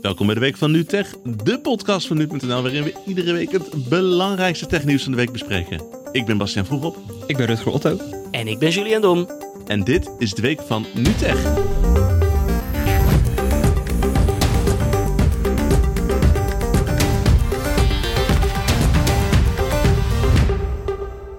Welkom bij de Week van NuTech, de podcast van nu.nl waarin we iedere week het belangrijkste technieuws van de week bespreken. Ik ben Bastiaan Vroegop. Ik ben Rutger Otto. En ik ben Julian Dom. En dit is de Week van NuTech.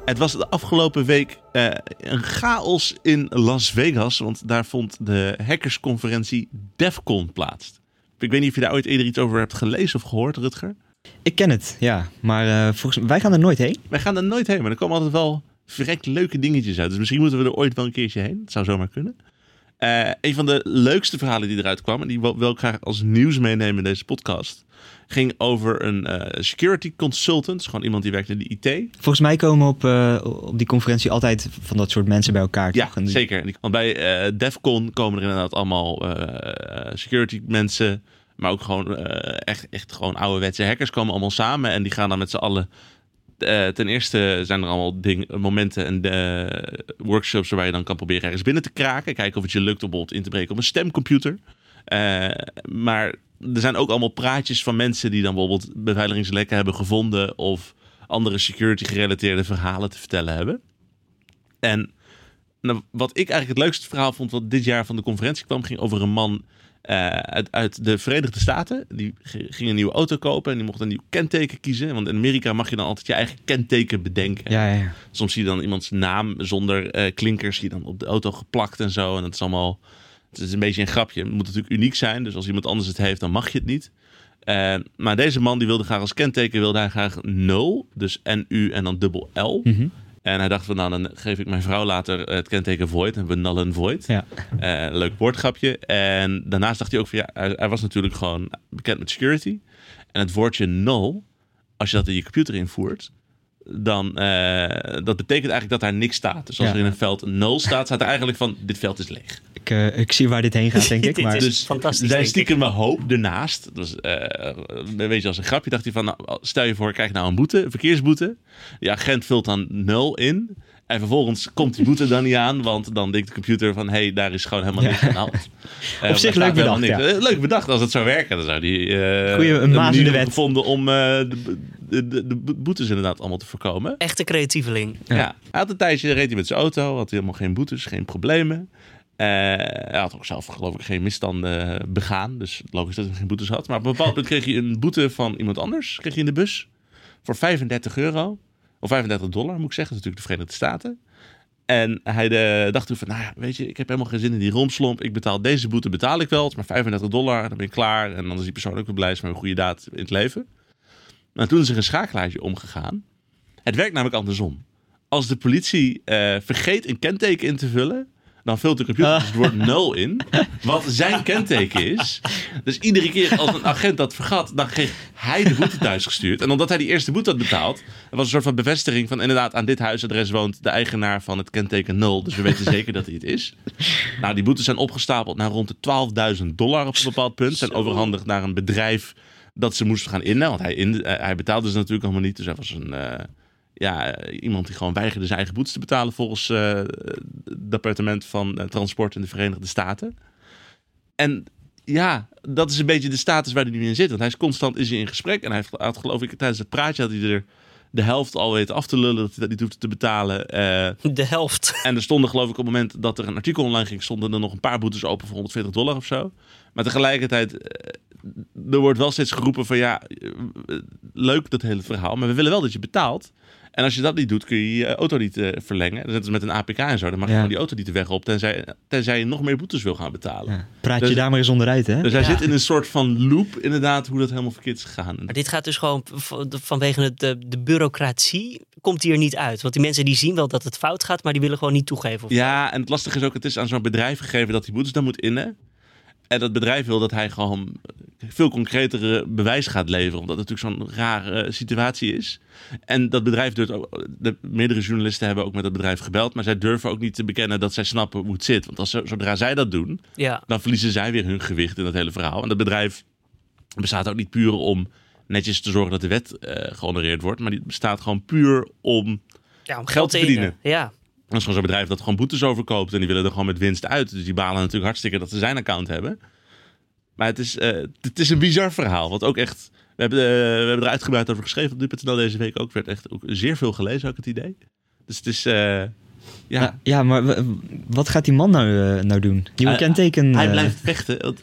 Het was de afgelopen week uh, een chaos in Las Vegas, want daar vond de hackersconferentie DEFCON plaats. Ik weet niet of je daar ooit eerder iets over hebt gelezen of gehoord, Rutger. Ik ken het, ja. Maar uh, volgens wij gaan er nooit heen. Wij gaan er nooit heen, maar er komen altijd wel verrekt leuke dingetjes uit. Dus misschien moeten we er ooit wel een keertje heen. Dat zou zomaar kunnen. Uh, een van de leukste verhalen die eruit kwam, en die wil, wil ik graag als nieuws meenemen in deze podcast, ging over een uh, security consultant. Dus gewoon iemand die werkt in de IT. Volgens mij komen op, uh, op die conferentie altijd van dat soort mensen bij elkaar. Ja, zeker. Want bij DEFCON komen er inderdaad allemaal security mensen. Maar ook gewoon echt, echt gewoon ouderwetse hackers komen allemaal samen. En die gaan dan met z'n allen ten eerste zijn er allemaal ding, momenten en de, workshops waarbij je dan kan proberen ergens binnen te kraken. Kijken of het je lukt om bijvoorbeeld in te breken op een stemcomputer. Maar er zijn ook allemaal praatjes van mensen die dan bijvoorbeeld beveiligingslekken hebben gevonden of andere security gerelateerde verhalen te vertellen hebben. En nou, wat ik eigenlijk het leukste verhaal vond wat dit jaar van de conferentie kwam, ging over een man uh, uit, uit, de Verenigde Staten. Die ging een nieuwe auto kopen en die mocht een nieuw kenteken kiezen. Want in Amerika mag je dan altijd je eigen kenteken bedenken. Ja, ja. Soms zie je dan iemands naam zonder uh, klinkers die dan op de auto geplakt en zo. En dat is allemaal het is een beetje een grapje. Het moet natuurlijk uniek zijn. Dus als iemand anders het heeft, dan mag je het niet. Uh, maar deze man die wilde graag als kenteken wilde hij graag 0. Dus NU en dan dubbel L. Mm -hmm. En hij dacht van nou, dan geef ik mijn vrouw later het kenteken void. En we null and void. Ja. Uh, leuk woordgrapje. En daarnaast dacht hij ook van ja, hij, hij, was natuurlijk gewoon bekend met security. En het woordje null, als je dat in je computer invoert, dan uh, dat betekent eigenlijk dat daar niks staat. Dus als Ja. er in een veld een 0 staat, staat er eigenlijk van dit veld is leeg. Ik, uh, ik zie waar dit heen gaat, denk ik. Maar is- Dus fantastisch, zijn denk stiekem hoop ernaast. Dus, uh, een beetje als een grapje dacht hij van, nou, stel je voor, ik krijg nou een boete, een verkeersboete. Die agent vult dan 0 in. En vervolgens komt die boete dan niet aan, want dan denkt de computer van, hé, hey, daar is gewoon helemaal Ja. niks aan de hand. Eh, daar zich leuk bedacht. Eh, Leuk bedacht, als het zou werken, dan zou die uh, Goeie, een maas in de wet. gevonden om uh, de, de, de, de boetes inderdaad allemaal te voorkomen. Echte creatieveling. Ja. Hij had een tijdje, reed hij met zijn auto, had hij helemaal geen boetes, geen problemen. Uh, hij had ook zelf geloof ik geen misstanden begaan, dus logisch dat hij geen boetes had. Maar op een bepaald moment kreeg hij een boete van iemand anders, kreeg hij in de bus, voor 35 euro. Of 35 dollar moet ik zeggen, dat is natuurlijk de Verenigde Staten. En hij de, dacht toen van, nou ja, weet je, ik heb helemaal geen zin in die romslomp. Ik betaal deze boete, betaal ik wel. Het is maar 35 dollar, dan ben ik klaar. En dan is die persoon ook weer blij is met een goede daad in het leven. Maar toen is er een schakelaartje omgegaan. Het werkt namelijk andersom. Als de politie uh, vergeet een kenteken in te vullen, dan vult de computer dus het woord 0 in. Wat zijn kenteken is. Dus iedere keer als een agent dat vergat, dan kreeg hij de boete thuis gestuurd. En omdat hij die eerste boete had betaald, er was een soort van bevestiging van inderdaad aan dit huisadres woont de eigenaar van het kenteken 0. Dus we weten zeker dat hij het is. Nou, die boetes zijn opgestapeld naar rond de 12.000 dollar op een bepaald punt. Zijn overhandigd naar een bedrijf dat ze moesten gaan innen. Want hij, in, uh, hij betaalde ze natuurlijk allemaal niet. Dus hij was een... Uh, ja, iemand die gewoon weigerde zijn eigen boetes te betalen volgens uh, het departement van transport in de Verenigde Staten. En ja, dat is een beetje de status waar hij nu in zit. Want hij is constant is hij in gesprek. En hij had geloof ik tijdens het praatje had hij er de helft al weten af te lullen dat hij dat niet hoefde te betalen. Uh, de helft. En er stonden geloof ik op het moment dat er een artikel online ging, stonden er nog een paar boetes open voor 140 dollar of zo. Maar tegelijkertijd, er wordt wel steeds geroepen van ja, leuk dat hele verhaal, maar we willen wel dat je betaalt. En als je dat niet doet, kun je je auto niet uh, verlengen. Dat is met een APK en zo. Dan mag je ja. gewoon die auto niet de weg op, tenzij, tenzij je nog meer boetes wil gaan betalen. Ja. Praat je dus, daar maar eens onderuit, hè? Dus hij ja. zit in een soort van loop, inderdaad, hoe dat helemaal verkeerd is gegaan. Maar dit gaat dus gewoon vanwege het, de, de bureaucratie, komt hier niet uit. Want die mensen die zien wel dat het fout gaat, maar die willen gewoon niet toegeven. Ja, en het lastige is ook, het is aan zo'n bedrijf gegeven dat die boetes dan moet innen. En dat bedrijf wil dat hij gewoon veel concretere bewijs gaat leveren. Omdat het natuurlijk zo'n rare uh, situatie is. En dat bedrijf durft ook. De meerdere journalisten hebben ook met dat bedrijf gebeld. Maar zij durven ook niet te bekennen dat zij snappen hoe het zit. Want als, zodra zij dat doen, ja. dan verliezen zij weer hun gewicht in dat hele verhaal. En dat bedrijf bestaat ook niet puur om netjes te zorgen dat de wet uh, gehonoreerd wordt. Maar die bestaat gewoon puur om, ja, om geld te verdienen. Ja. Dat is gewoon zo'n bedrijf dat gewoon boetes overkoopt. En die willen er gewoon met winst uit. Dus die balen natuurlijk hartstikke dat ze zijn account hebben. Maar het is, eh, het is een bizar verhaal. Wat ook echt. We hebben, eh, we hebben er uitgebreid over geschreven op nu.nl deze week ook. werd echt ook zeer veel gelezen, ook het idee. Dus het is. eh, ja, Ja, maar wat gaat die man nou, nou doen? Nieuwe kenteken. hij blijft vechten.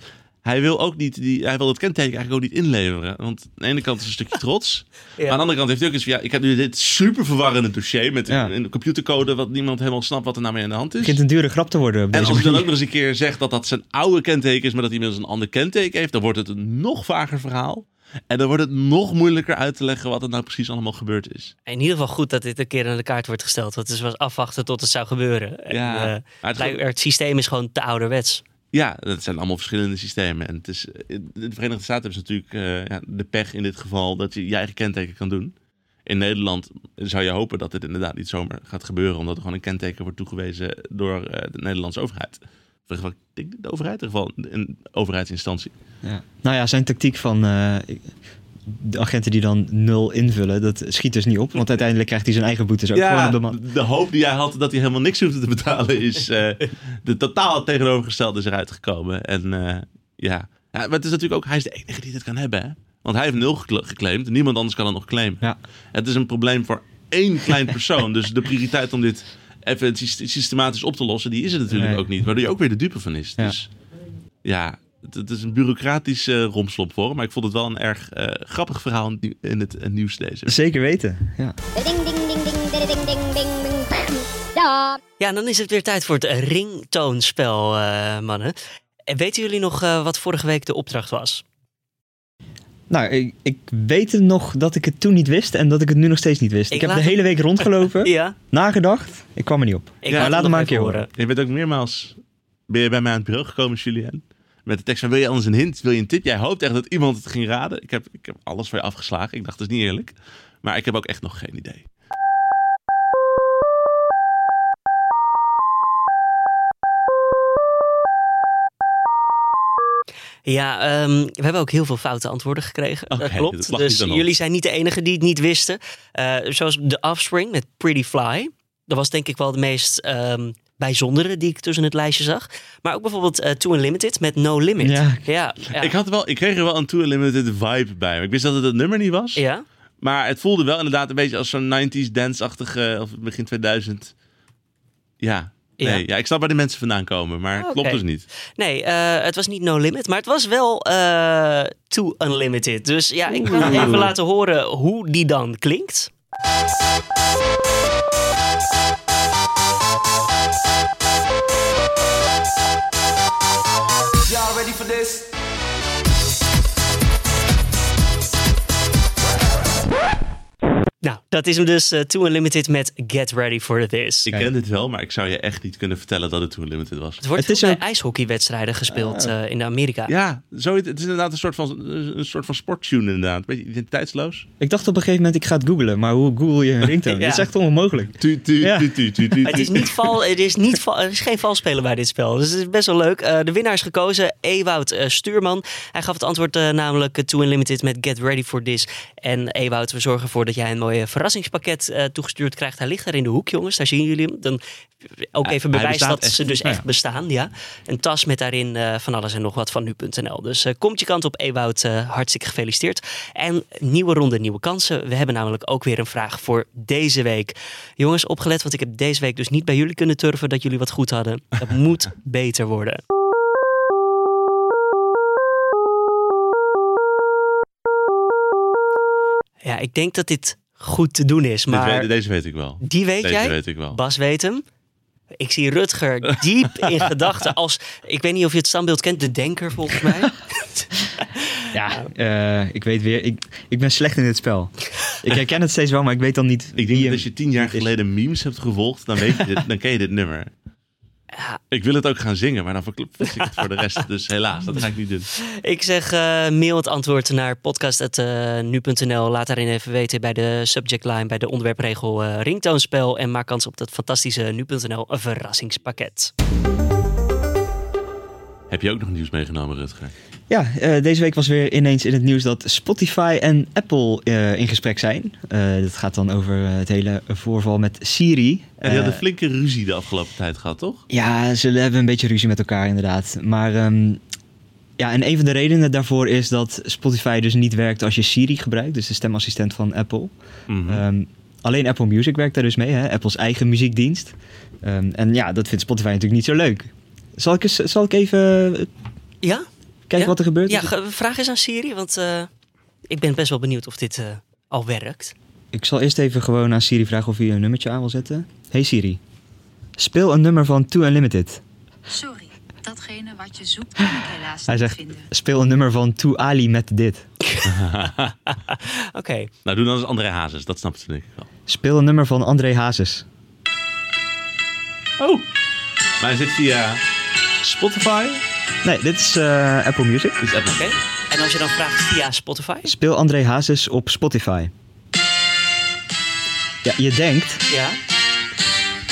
Hij wil ook niet. Die, hij wil het kenteken eigenlijk ook niet inleveren. Want aan de ene kant is het een stukje trots. Maar aan de andere kant heeft hij ook eens van ja, ik heb nu dit super verwarrende dossier met Ja. een, computercode wat niemand helemaal snapt wat er nou mee aan de hand is. begint een dure grap te worden op En als hij dan ook nog eens een keer zegt dat dat zijn oude kenteken is, maar dat hij inmiddels een ander kenteken heeft, dan wordt het een nog vager verhaal. En dan wordt het nog moeilijker uit te leggen wat er nou precies allemaal gebeurd is. In ieder geval goed dat dit een keer aan de kaart wordt gesteld. Want het was afwachten tot het zou gebeuren. En, Ja, eh, maar het is blijkbaar- het systeem is gewoon te ouderwets. Ja, dat zijn allemaal verschillende systemen. En het is, de Verenigde Staten hebben ze natuurlijk eh, ja, de pech in dit geval dat je je eigen kenteken kan doen. In Nederland zou je hopen dat dit inderdaad niet zomaar gaat gebeuren, omdat er gewoon een kenteken wordt toegewezen door eh, de Nederlandse overheid. De overheid, in ieder geval een overheidsinstantie. Ja. Nou ja, zijn tactiek van eh, de agenten die dan nul invullen, dat schiet dus niet op. Want uiteindelijk krijgt hij zijn eigen boetes ook op de man. de hoop die hij had dat hij helemaal niks hoefde te betalen, is eh, de totaal tegenovergestelde is eruit gekomen. En eh, ja. ja, maar het is natuurlijk ook, hij is de enige die dit kan hebben. Hè? Want hij heeft nul geclaimd, niemand anders kan het nog claimen. Ja. Het is een probleem voor één klein persoon. dus de prioriteit om dit even syst- systematisch op te lossen, die is er natuurlijk Nee. ook niet. Waardoor je ook weer de dupe van is. Ja. Dus ja, het, is een bureaucratisch eh, uh, romslop voor, maar ik vond het wel een erg eh, grappig verhaal in het, in nieuws deze. Zeker weten, ja. Ja, dan is het weer tijd voor het ringtoonspel, eh, mannen. Weten jullie nog wat vorige week de opdracht was? Nou, ik, weet nog dat ik het toen niet wist en dat ik het nu nog steeds niet wist. Ik, heb de hele week rondgelopen, ja. nagedacht, ik kwam er niet op. Ik ja, laat hem maar een keer horen. Je bent ook meermaals ben je bij mij aan het bureau gekomen, Julien. Met de tekst van, wil je anders een hint? Wil je een tip? Jij hoopt echt dat iemand het ging raden. Ik heb, ik heb alles voor je afgeslagen. Ik dacht, dat is niet eerlijk. Maar ik heb ook echt nog geen idee. Ja, ehm, we hebben ook heel veel foute antwoorden gekregen. Oké, dat klopt. Dus jullie zijn niet de enige die het niet wisten. Eh, zoals The Offspring met Pretty Fly. Dat was denk ik wel de meest ehm, bijzondere die ik tussen het lijstje zag. Maar ook bijvoorbeeld eh Too Unlimited met No Limit. Ja. ja, ja. Ik, had wel, ik kreeg er wel een Too Limited vibe bij. Ik wist dat het het nummer niet was. ja? Maar het voelde wel inderdaad een beetje als zo'n 90s dance-achtige, of begin 2000. Ja. Nee, Ja. ja. ik snap waar die mensen vandaan komen, maar het Oké. klopt dus niet. Nee, eh, het was niet No Limit, maar het was wel eh Too Unlimited. Dus ja, ik ga even laten horen hoe die dan klinkt. Nou, dat is hem dus uh, Too Unlimited met Get Ready for This. Ik ken dit wel, maar ik zou je echt niet kunnen vertellen dat het Too Limited was. Het wordt Het is bij ook- ijshockeywedstrijden gespeeld eh, in Amerika. Ja, zo, het is inderdaad een soort van, een soort van sporttune inderdaad. Beetje identiteitsloos. Ik dacht op een gegeven moment, ik ga het googlen. Maar hoe google je een ringtone? Ja. Dat is echt onmogelijk. Tu, tu, Ja. tu, tu, tu, tu, Het is, niet val, het, is niet val, er is geen valspeler bij dit spel. Dus het is best wel leuk. Eh, de winnaar is gekozen, Ewout eh, Stuurman. Hij gaf het antwoord eh, namelijk Too Unlimited met Get Ready for This. En Ewout, we zorgen ervoor dat jij een mooi verrassingspakket eh, toegestuurd krijgt. Hij ligt daar in de hoek, jongens. Daar zien jullie hem. Dan ook even hij bewijs dat echt. ze dus Ja. echt bestaan. Ja. Een tas met daarin eh, van alles en nog wat van nu.nl. Dus eh, komt je kant op, Ewout. eh, hartstikke gefeliciteerd. En nieuwe ronde, nieuwe kansen. We hebben namelijk ook weer een vraag voor deze week. Jongens, opgelet, want ik heb deze week dus niet bij jullie kunnen turven dat jullie wat goed hadden. Dat moet beter worden. Ja, ik denk dat dit goed te doen is, maar weet- deze weet ik wel. die weet Deze jij? weet ik wel. Bas weet hem. Ik zie Rutger diep in gedachten als... Ik weet niet of je het standbeeld kent, de denker volgens mij. Ja, eh, ik weet weer. Ik, ik ben slecht in dit spel. Ik herken het steeds wel, maar ik weet dan niet. Ik denk dat als je tien jaar geleden memes hebt gevolgd, dan, weet je dit, dan ken je dit nummer. Ja. Ik wil het ook gaan zingen, maar dan verklip ik het voor de rest. Dus helaas, dat ga ik niet doen. Ik zeg eh, mail het antwoord naar podcast.nu.nl. Laat daarin even weten bij de subject line, bij de onderwerpregel eh ringtoonspel. En maak kans op dat fantastische nu.nl verrassingspakket. Heb je ook nog nieuws meegenomen, Rutger? Ja, eh, deze week was weer ineens in het nieuws dat Spotify en Apple eh, in gesprek zijn. Eh dat gaat dan over het hele voorval met Siri. En die hadden flinke ruzie de afgelopen tijd gehad, toch? Ja, ze hebben een beetje ruzie met elkaar inderdaad. Maar ehm, Ja, en een van de redenen daarvoor is dat Spotify dus niet werkt als je Siri gebruikt, dus de stemassistent van Apple. Mhm. Ehm, alleen Apple Music werkt daar dus mee, hè? Apples eigen muziekdienst. Ehm, en ja, dat vindt Spotify natuurlijk niet zo leuk. Zal ik, eens, zal ik even eh, Ja? kijken Ja? wat er gebeurt? Ja, ge- vraag eens aan Siri, want eh, ik ben best wel benieuwd of dit eh, al werkt. Ik zal eerst even gewoon aan Siri vragen of hij een nummertje aan wil zetten. Hey Siri, speel een nummer van Too Unlimited. Sorry, datgene wat je zoekt kan ik helaas Hij niet zegt, vinden. speel een nummer van Too Ali met dit. Oké, Nou, doe dan eens André Hazes. Dat snapt ze denk ik wel. Speel een nummer van André Hazes. Oh. Maar hij zit via Spotify. Nee, dit is eh, Apple Music. Dit is Apple. oké. En als je dan vraagt via Spotify? Speel André Hazes op Spotify. Ja, je denkt Ja.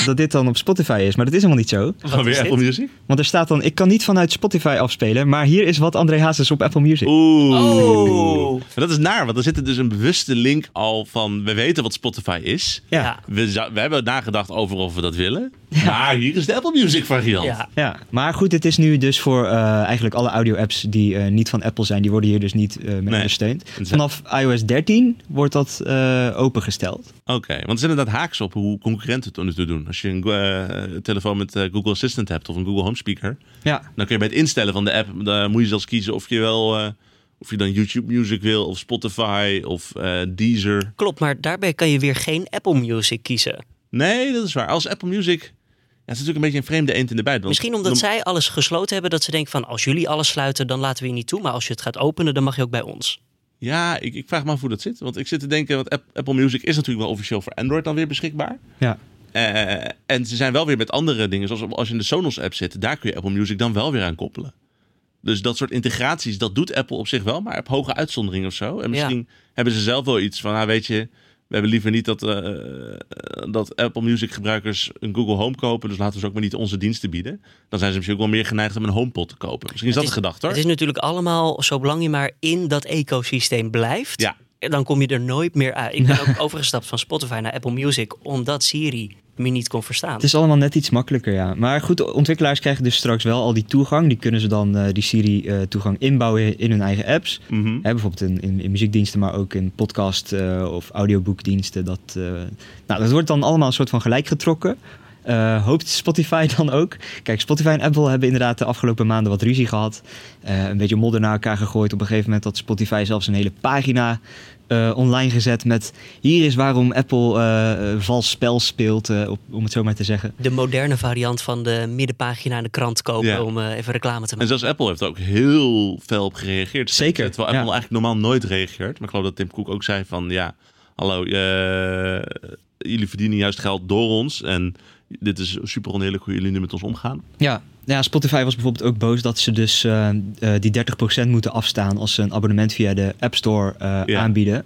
dat dit dan op Spotify is, maar dat is helemaal niet zo. Wat Gewoon weer is Apple dit? Music? Want er staat dan, ik kan niet vanuit Spotify afspelen, maar hier is wat André Hazes op Apple Music. Oeh. Oh. Maar dat is naar, want er zit dus een bewuste link al van... We weten wat Spotify is. Ja. Ja. We, zou- we hebben nagedacht over of we dat willen. Maar hier is de Apple Music variant. Ja. Ja, maar goed, dit is nu dus voor eh, eigenlijk alle audio-apps die eh, niet van Apple zijn, die worden hier dus niet eh mee ondersteund. Vanaf iOS 13 wordt dat eh, opengesteld. Oké, want het is inderdaad haaks op hoe concurrenten het nu doen. Als je een eh, telefoon met eh, Google Assistant hebt of een Google Home Speaker... Ja, dan kun je bij het instellen van de app... dan moet je zelfs kiezen of je wel... eh, of je dan YouTube Music wil, of Spotify, of eh, Deezer. Klopt, maar daarbij kan je weer geen Apple Music kiezen. Nee, dat is waar. Als Apple Music... Ja, het is natuurlijk een beetje een vreemde eend in de bijt. Misschien omdat dan- zij alles gesloten hebben, dat ze denken van als jullie alles sluiten, dan laten we je niet toe. Maar als je het gaat openen, dan mag je ook bij ons. Ja, ik, ik vraag me af hoe dat zit. Want ik zit te denken, want App- Apple Music is natuurlijk wel officieel voor Android dan weer beschikbaar. ja. Eh, en ze zijn wel weer met andere dingen, zoals als je in de Sonos app zit, daar kun je Apple Music dan wel weer aan koppelen. Dus dat soort integraties, dat doet Apple op zich wel, maar op hoge uitzondering of zo. En misschien hebben ze zelf wel iets van, nou weet je, we hebben liever niet dat, eh, dat Apple Music gebruikers een Google Home kopen, dus laten we ze ook maar niet onze diensten bieden. Dan zijn ze misschien ook wel meer geneigd om een HomePod te kopen. Misschien is dat Het de gedachte hoor. Het is natuurlijk allemaal, zolang je maar in dat ecosysteem blijft, Ja. dan kom je er nooit meer uit. Ik ben ook overgestapt van Spotify naar Apple Music, omdat Siri me niet kon verstaan. Het is allemaal net iets makkelijker, ja. Maar goed, ontwikkelaars krijgen dus straks wel al die toegang. Die kunnen ze dan, eh, die Siri-toegang inbouwen in hun eigen apps. Mhm. Hè, bijvoorbeeld in, in, in muziekdiensten, maar ook in podcast eh, of audioboekdiensten. Dat, eh, nou, dat wordt dan allemaal een soort van gelijk getrokken. Eh, hoopt Spotify dan ook. Kijk, Spotify en Apple hebben inderdaad de afgelopen maanden wat ruzie gehad. Eh, een beetje modder naar elkaar gegooid. Op een gegeven moment had Spotify zelfs een hele pagina eh, online gezet met... hier is waarom Apple vals spel speelt, eh, op, om het zo maar te zeggen. De moderne variant van de middenpagina in de krant kopen Ja. om eh, even reclame te En maken. zelfs Apple heeft er ook heel fel op gereageerd. Zeker, Terwijl ja. Apple eigenlijk normaal nooit reageert. Maar ik geloof dat Tim Cook ook zei van... Ja, hallo, eh, jullie verdienen juist geld door ons. En dit is super oneerlijk hoe jullie nu met ons omgaan. Ja, ja, Spotify was bijvoorbeeld ook boos dat ze dus eh, eh, die 30% moeten afstaan als ze een abonnement via de App Store eh, Ja. aanbieden.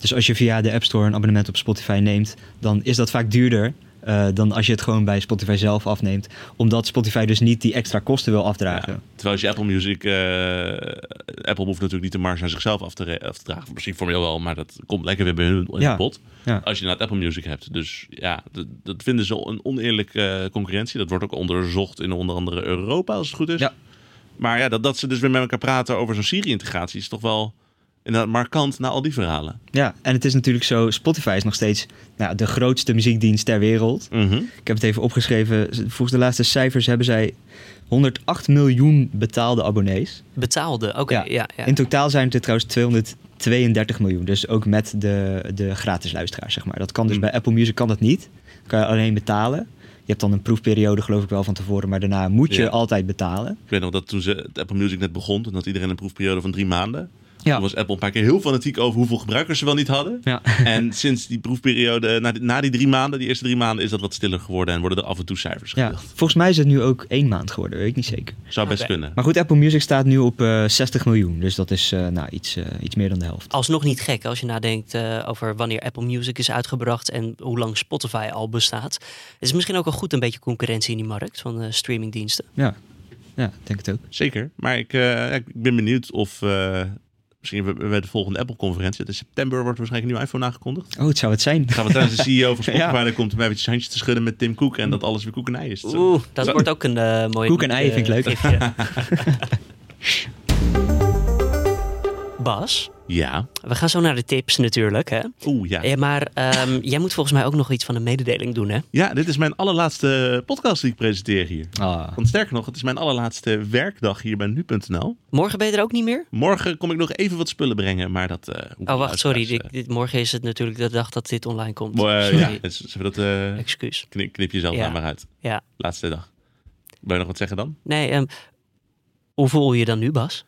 Dus als je via de App Store een abonnement op Spotify neemt, dan is dat vaak duurder eh, dan als je het gewoon bij Spotify zelf afneemt. Omdat Spotify dus niet die extra kosten wil afdragen. Ja. Terwijl als je Apple Music... eh, Apple hoeft natuurlijk niet de marge aan zichzelf af te, af te dragen. Misschien formeel wel, maar dat komt lekker weer bij hun in Ja. pot. Ja. Als je naar Apple Music hebt. Dus ja, dat, dat vinden ze een oneerlijke concurrentie. Dat wordt ook onderzocht in onder andere Europa, als het goed is. Maar ja, dat, dat ze dus weer met elkaar praten over zo'n Siri-integratie... is toch wel inderdaad markant na al die verhalen. Ja, en het is natuurlijk zo, Spotify is nog steeds nou, de grootste muziekdienst ter wereld. Mhm. Ik heb het even opgeschreven. Volgens de laatste cijfers hebben zij 108 miljoen betaalde abonnees. Betaalde, oké. Ja. ja. Ja, In totaal zijn het er trouwens 232 miljoen. Dus ook met de, de gratis luisteraars, zeg maar. Dat kan dus Hmm. bij Apple Music kan dat niet. Dan kan je alleen betalen. Je hebt dan een proefperiode, geloof ik wel, van tevoren. Maar daarna moet je Ja. altijd betalen. Ik weet nog dat toen ze het Apple Music net begon... toen had iedereen een proefperiode van drie maanden. Ja. Toen was Apple een paar keer heel fanatiek over hoeveel gebruikers ze wel niet hadden. Ja. En sinds die proefperiode, na die, na die drie maanden, die eerste drie maanden, is dat wat stiller geworden en worden er af en toe cijfers ja. gedeeld. Volgens mij is het nu ook één maand geworden, weet ik niet zeker. Zou best kunnen. Maar goed, Apple Music staat nu op eh 60 miljoen. Dus dat is eh, nou, iets, eh, iets meer dan de helft. Alsnog niet gek als je nadenkt eh, over wanneer Apple Music is uitgebracht en hoe lang Spotify al bestaat. Het is misschien ook wel goed een beetje concurrentie in die markt van eh, streamingdiensten. Ja. ja, ik denk het ook. Zeker. Maar ik, eh, ik ben benieuwd of eh, misschien bij- de volgende Apple-conferentie, in september wordt waarschijnlijk een nieuwe iPhone aangekondigd. Oh, het zou het zijn. Gaan we tijdens de CEO van Spotify, Ja. dan komt om eventjes handjes te schudden met Tim Cook en dat alles weer koekenij is. Oeh, dat wordt ook een eh mooie... Koek en ei eh, vind ik leuk. Bas, Ja. we gaan zo naar de tips natuurlijk. Hè? Oeh, ja. Ja, maar ehm, jij moet volgens mij ook nog iets van een mededeling doen, hè? Ja, dit is mijn allerlaatste podcast die ik presenteer hier. Ah. Want sterker nog, het is mijn allerlaatste werkdag hier bij nu.nl. Morgen ben je er ook niet meer? Morgen kom ik nog even wat spullen brengen, maar dat... eh, Oh, wacht, sorry. Dit, dit- morgen is het natuurlijk de dag dat dit online komt. Sorry. ja, dus zullen we dat... eh, Excuus. knip, knip jezelf Ja. daar maar uit. Ja. Laatste dag. Wil je nog wat zeggen dan? Nee, ehm, hoe voel je je dan nu, Bas?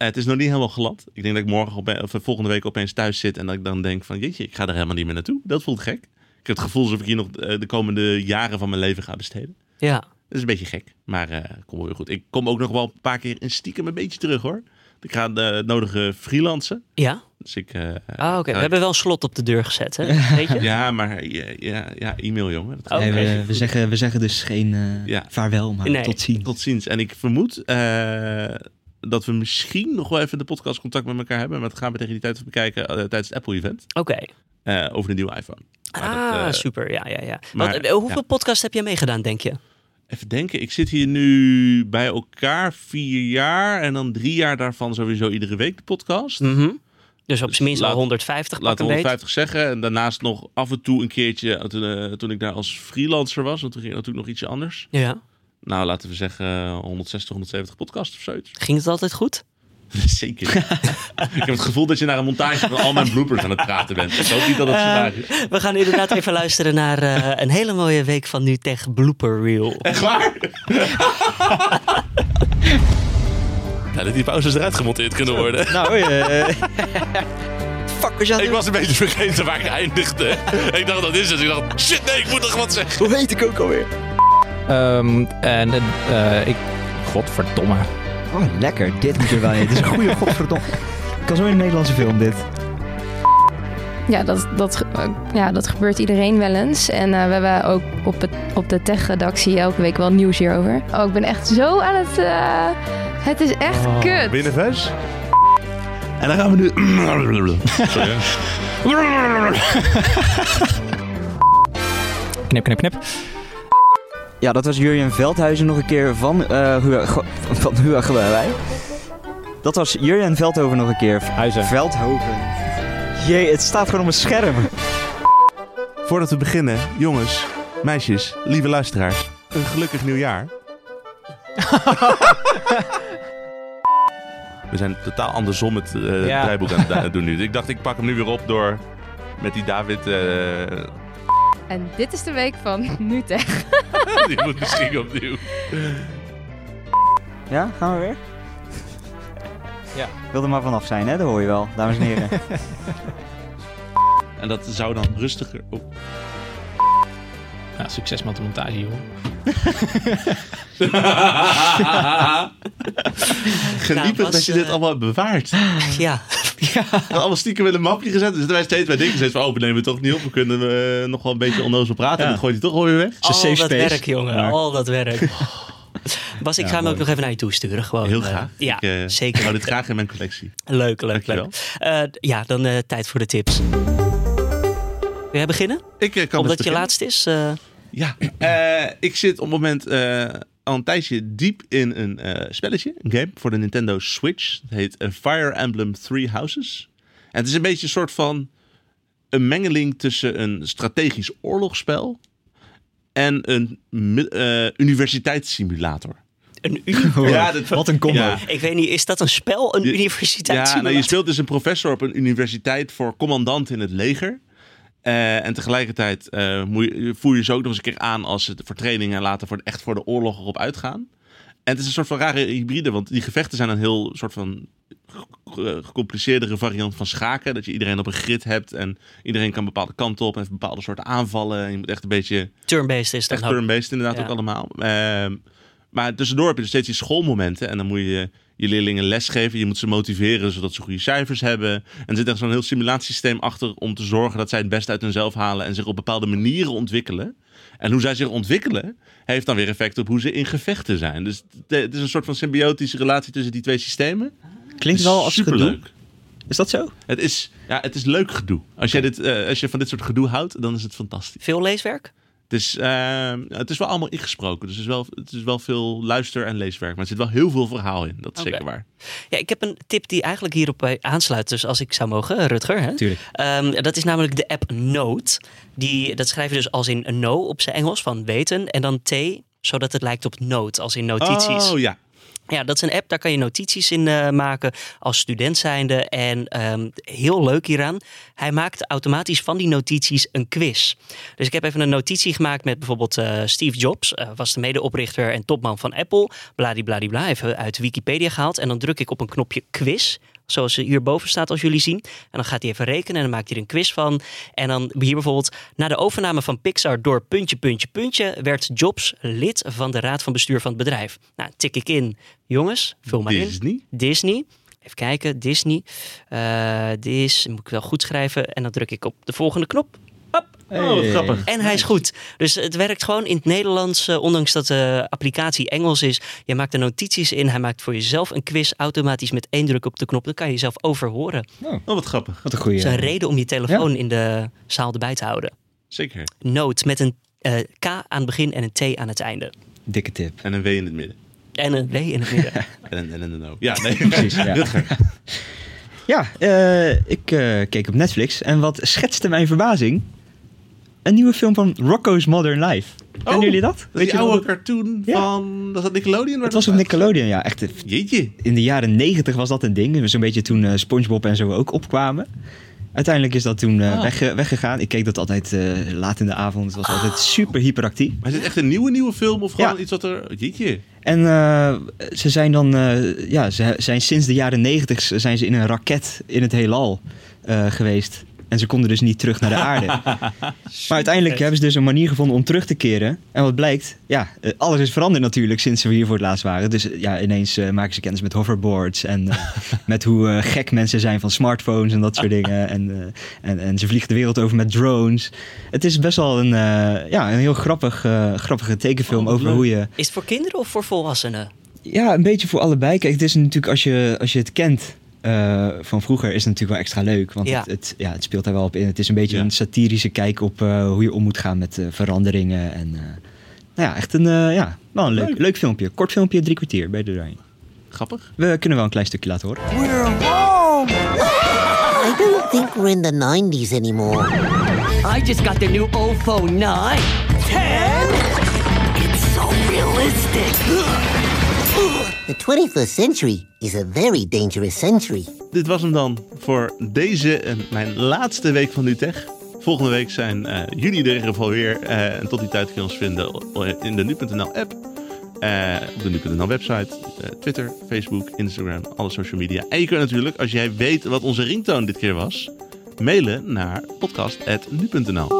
Eh, het is nog niet helemaal geland. Ik denk dat ik morgen of volgende week opeens thuis zit en dat ik dan denk van jeetje, ik ga er helemaal niet meer naartoe. Dat voelt gek. Ik heb het gevoel alsof ik hier nog eh, de komende jaren van mijn leven ga besteden. Ja. Dat is een beetje gek, maar eh komt wel weer goed. Ik kom ook nog wel een paar keer in stiekem een beetje terug hoor. Ik ga de nodige freelancen. Ja? Dus ik... eh, Ah, oké. We hebben wel een slot op de deur gezet, hè? Weet je? Ja, maar ja, ja, ja, e-mail jongen. Dat Nee, we, we, zeggen, we zeggen dus geen eh, Ja. vaarwel, maar Nee. tot ziens. Tot ziens. En ik vermoed eh, dat we misschien nog wel even de podcast contact met elkaar hebben. Maar dat gaan we tegen die tijd bekijken eh, tijdens het Apple-event. Oké. eh, over de nieuwe iPhone. Maar Ah, dat, eh, super. Ja, ja, ja. maar- Want, hoeveel ja. podcasts heb jij meegedaan, denk je? Even denken, ik zit hier nu bij elkaar vier jaar. En dan drie jaar daarvan sowieso iedere week de podcast. Mhm. Dus op Dus zijn minst al laat- 150 pak Laten een we beet. 150 zeggen. En daarnaast nog af en toe een keertje, toen, toen ik daar als freelancer was. Want toen ging natuurlijk nog ietsje anders. Ja. Nou, laten we zeggen eh, 160, 170 podcasts of zoiets. Ging het altijd goed? Zeker. ik heb het gevoel dat je naar een montage van al mijn bloopers aan het praten bent. Ik hoop niet dat dat Eh, vandaag is. We gaan inderdaad even luisteren naar eh, een hele mooie week van NuTech Blooper Reel. Echt waar? Ja, dat die pauzes eruit gemonteerd kunnen worden. Nou, eh fuck, was het Ik was een beetje vergeten waar ik eindigde. Ik dacht, dat is het. Ik dacht, shit, nee, ik moet nog wat zeggen. Hoe weet ik ook alweer? Ehm, en eh, ik. Godverdomme. Oh, lekker. Dit moet je er wel in. Dit is een goede godverdomme. Kan zo in een Nederlandse film, dit. Ja, dat, dat, eh, ja, dat gebeurt iedereen wel eens. En eh, we hebben ook op, het, op de tech-redactie elke week wel nieuws hierover. Oh, ik ben echt zo aan het... eh, het is echt kut. Binnenvers. En dan gaan we nu... Sorry. Knip, knip, knip. Ja, dat was Jurjen Veldhuizen nog een keer van eh Hua- Go- van Huawei. Dat was Jurjen Veldhoven nog een keer. Huizen. Veldhoven. Jee, het staat gewoon op mijn scherm. Voordat we beginnen, jongens, meisjes, lieve luisteraars, een gelukkig nieuwjaar. We zijn totaal andersom het eh Ja. draaiboek aan het doen nu. Ik dacht, ik pak hem nu weer op door met die David... eh, En dit is de week van NuTech. die moet misschien opnieuw. Ja, gaan we weer? Ja. Wil er maar vanaf zijn, hè? Dat hoor je wel, dames en heren. En dat zou dan rustiger... Oh. Ja, succes met de montage, joh. Geniepig was, dat je eh, dit allemaal hebt bewaard. Ja. Hebben allemaal stiekem in een mapje gezet. Dus wij steeds bij dingen gezet van... Oh, we nemen het toch niet op. We kunnen eh, nog wel een beetje onnozel praten. Ja. En dan gooit hij toch alweer weg. Al safe dat space. werk, jongen. Al dat werk. Bas, ik Ja, ga hem mooi. ook nog even naar je toe sturen. Gewoon, Heel eh, graag. ja, ik, eh, zeker. Ik hou dit graag in mijn collectie. Leuk, leuk, Dankjewel. leuk. Eh, ja, dan eh, tijd voor de tips. Wil jij beginnen? Ik eh, kan Omdat je beginnen. laatst is? eh, Ja, eh, ik zit op het moment eh, al een tijdje diep in een eh, spelletje, een game voor de Nintendo Switch. Het heet eh, Fire Emblem Three Houses. En het is een beetje een soort van een mengeling tussen een strategisch oorlogsspel en een eh, universiteitssimulator. een uni- Ja, dat- Wat een combo. Ja. Ik weet niet, is dat een spel? Een Je- universiteit? Ja, nou, je speelt dus een professor op een universiteit voor commandant in het leger. Eh, en tegelijkertijd eh, moet je, voer je ze ook nog eens een keer aan als ze voor training en later voor, echt voor de oorlog erop uitgaan. En het is een soort van rare hybride, want die gevechten zijn een heel soort van ge- gecompliceerdere variant van schaken. Dat je iedereen op een grid hebt en iedereen kan bepaalde kanten op en heeft bepaalde soorten aanvallen. En je moet echt een beetje Turn-based is dat turn-based inderdaad Ja. ook allemaal. Ehm, maar tussendoor heb je dus steeds die schoolmomenten. En dan moet je je leerlingen lesgeven. Je moet ze motiveren zodat ze goede cijfers hebben. En er zit echt zo'n heel simulatiesysteem achter om te zorgen dat zij het beste uit hunzelf halen. En zich op bepaalde manieren ontwikkelen. En hoe zij zich ontwikkelen, heeft dan weer effect op hoe ze in gevechten zijn. Dus het- is een soort van symbiotische relatie tussen die twee systemen. Klinkt wel als gedoe. superleuk. Is dat zo? Het is, ja, het is leuk gedoe. Als, jij dit, eh, als je van dit soort gedoe houdt, dan is het fantastisch. Veel leeswerk? Het is, eh, het is wel allemaal ingesproken. Dus het is wel, het is wel veel luister- en leeswerk. Maar er zit wel heel veel verhaal in. Dat is zeker waar. Ja, ik heb een tip die eigenlijk hierop eh, aansluit. Dus als ik zou mogen, Rutger. Hè? Tuurlijk. Ehm, dat is namelijk de app Note. Die, dat schrijf je dus als in no op zijn Engels, van weten. En dan T, zodat het lijkt op note, als in notities. Oh ja. Ja, dat is een app, daar kan je notities in eh, maken als student zijnde. En ehm, heel leuk hieraan, hij maakt automatisch van die notities een quiz. Dus ik heb even een notitie gemaakt met bijvoorbeeld eh, Steve Jobs, eh, was de medeoprichter en topman van Apple. Bladibladibla, even uit Wikipedia gehaald. En dan druk ik op een knopje quiz. Zoals hierboven staat als jullie zien. En dan gaat hij even rekenen en dan maakt hij er een quiz van. En dan hier bijvoorbeeld. Na de overname van Pixar door puntje, puntje, puntje. werd Jobs lid van de raad van bestuur van het bedrijf. Nou, tik ik in. Jongens, vul maar in. Disney. Disney. Even kijken, Disney. Eh Dis, moet ik wel goed schrijven. En dan druk ik op de volgende knop. Oh, wat grappig. En hij is goed. Dus het werkt gewoon in het Nederlands, eh, ondanks dat de applicatie Engels is. Je maakt er notities in. Hij maakt voor jezelf een quiz automatisch met één druk op de knop. Dan kan je jezelf overhoren. Oh, wat grappig. Wat een goede. Dat is een reden om je telefoon in de zaal erbij te houden. Zeker. Note met een eh, K aan het begin en een T aan het einde. Dikke tip. En een W in het midden. En een W in het midden. En een, en een no. Ja, nee. Precies, ja. Ja, eh, ik eh, keek op Netflix en wat schetste mijn verbazing? Een nieuwe film van Rocco's Modern Life. Kennen Oh, jullie dat? Weet die je oude cartoon Ja. van... Was dat Nickelodeon? Het was op Nickelodeon, ja. Echt, Jeetje. in de jaren negentig was dat een ding. Zo'n beetje toen eh, SpongeBob en zo ook opkwamen. Uiteindelijk is dat toen eh, Ah. wegge- weggegaan. Ik keek dat altijd eh, laat in de avond. Het was altijd super hyperactief. Maar is het echt een nieuwe nieuwe film of gewoon Ja. iets wat er... Jeetje. En ze zijn dan, ja, ze zijn sinds de jaren negentig zijn ze in een raket in het heelal geweest. En ze konden dus niet terug naar de aarde. maar uiteindelijk hebben ze dus een manier gevonden om terug te keren. En wat blijkt, ja, eh, alles is veranderd natuurlijk sinds we hier voor het laatst waren. Dus eh, ja, ineens eh, maken ze kennis met hoverboards en eh, met hoe eh, gek mensen zijn van smartphones en dat soort dingen. En, eh, en, en ze vliegen de wereld over met drones. Het is best wel een, eh, ja, een heel grappig, eh, grappige tekenfilm Oh, over leuk. hoe je Is het voor kinderen of voor volwassenen? ja, een beetje voor allebei. Kijk, het is natuurlijk als je, als je het kent eh, van vroeger, is het natuurlijk wel extra leuk. Want Ja. Het, het, ja, het speelt daar wel op in. Het is een beetje Ja. een satirische kijk op eh, hoe je om moet gaan met eh, veranderingen. En eh, nou ja, echt een, eh, ja, wel een leuk, Leuk. leuk filmpje. Kort filmpje, drie kwartier bij de doorheen. Grappig. We kunnen wel een klein stukje laten horen. I don't think we're in the 90s anymore. I just got the new OFO 9. 10? It's so realistic. The 21st century is a very dangerous century. Dit was hem dan voor deze en mijn laatste week van NuTech. Volgende week zijn eh, jullie er in ieder geval weer. eh, en tot die tijd kun je ons vinden in de nu.nl app. eh, op de nu.nl website. eh, Twitter, Facebook, Instagram, alle social media. En je kunt natuurlijk, als jij weet wat onze ringtoon dit keer was... mailen naar podcast.nu.nl.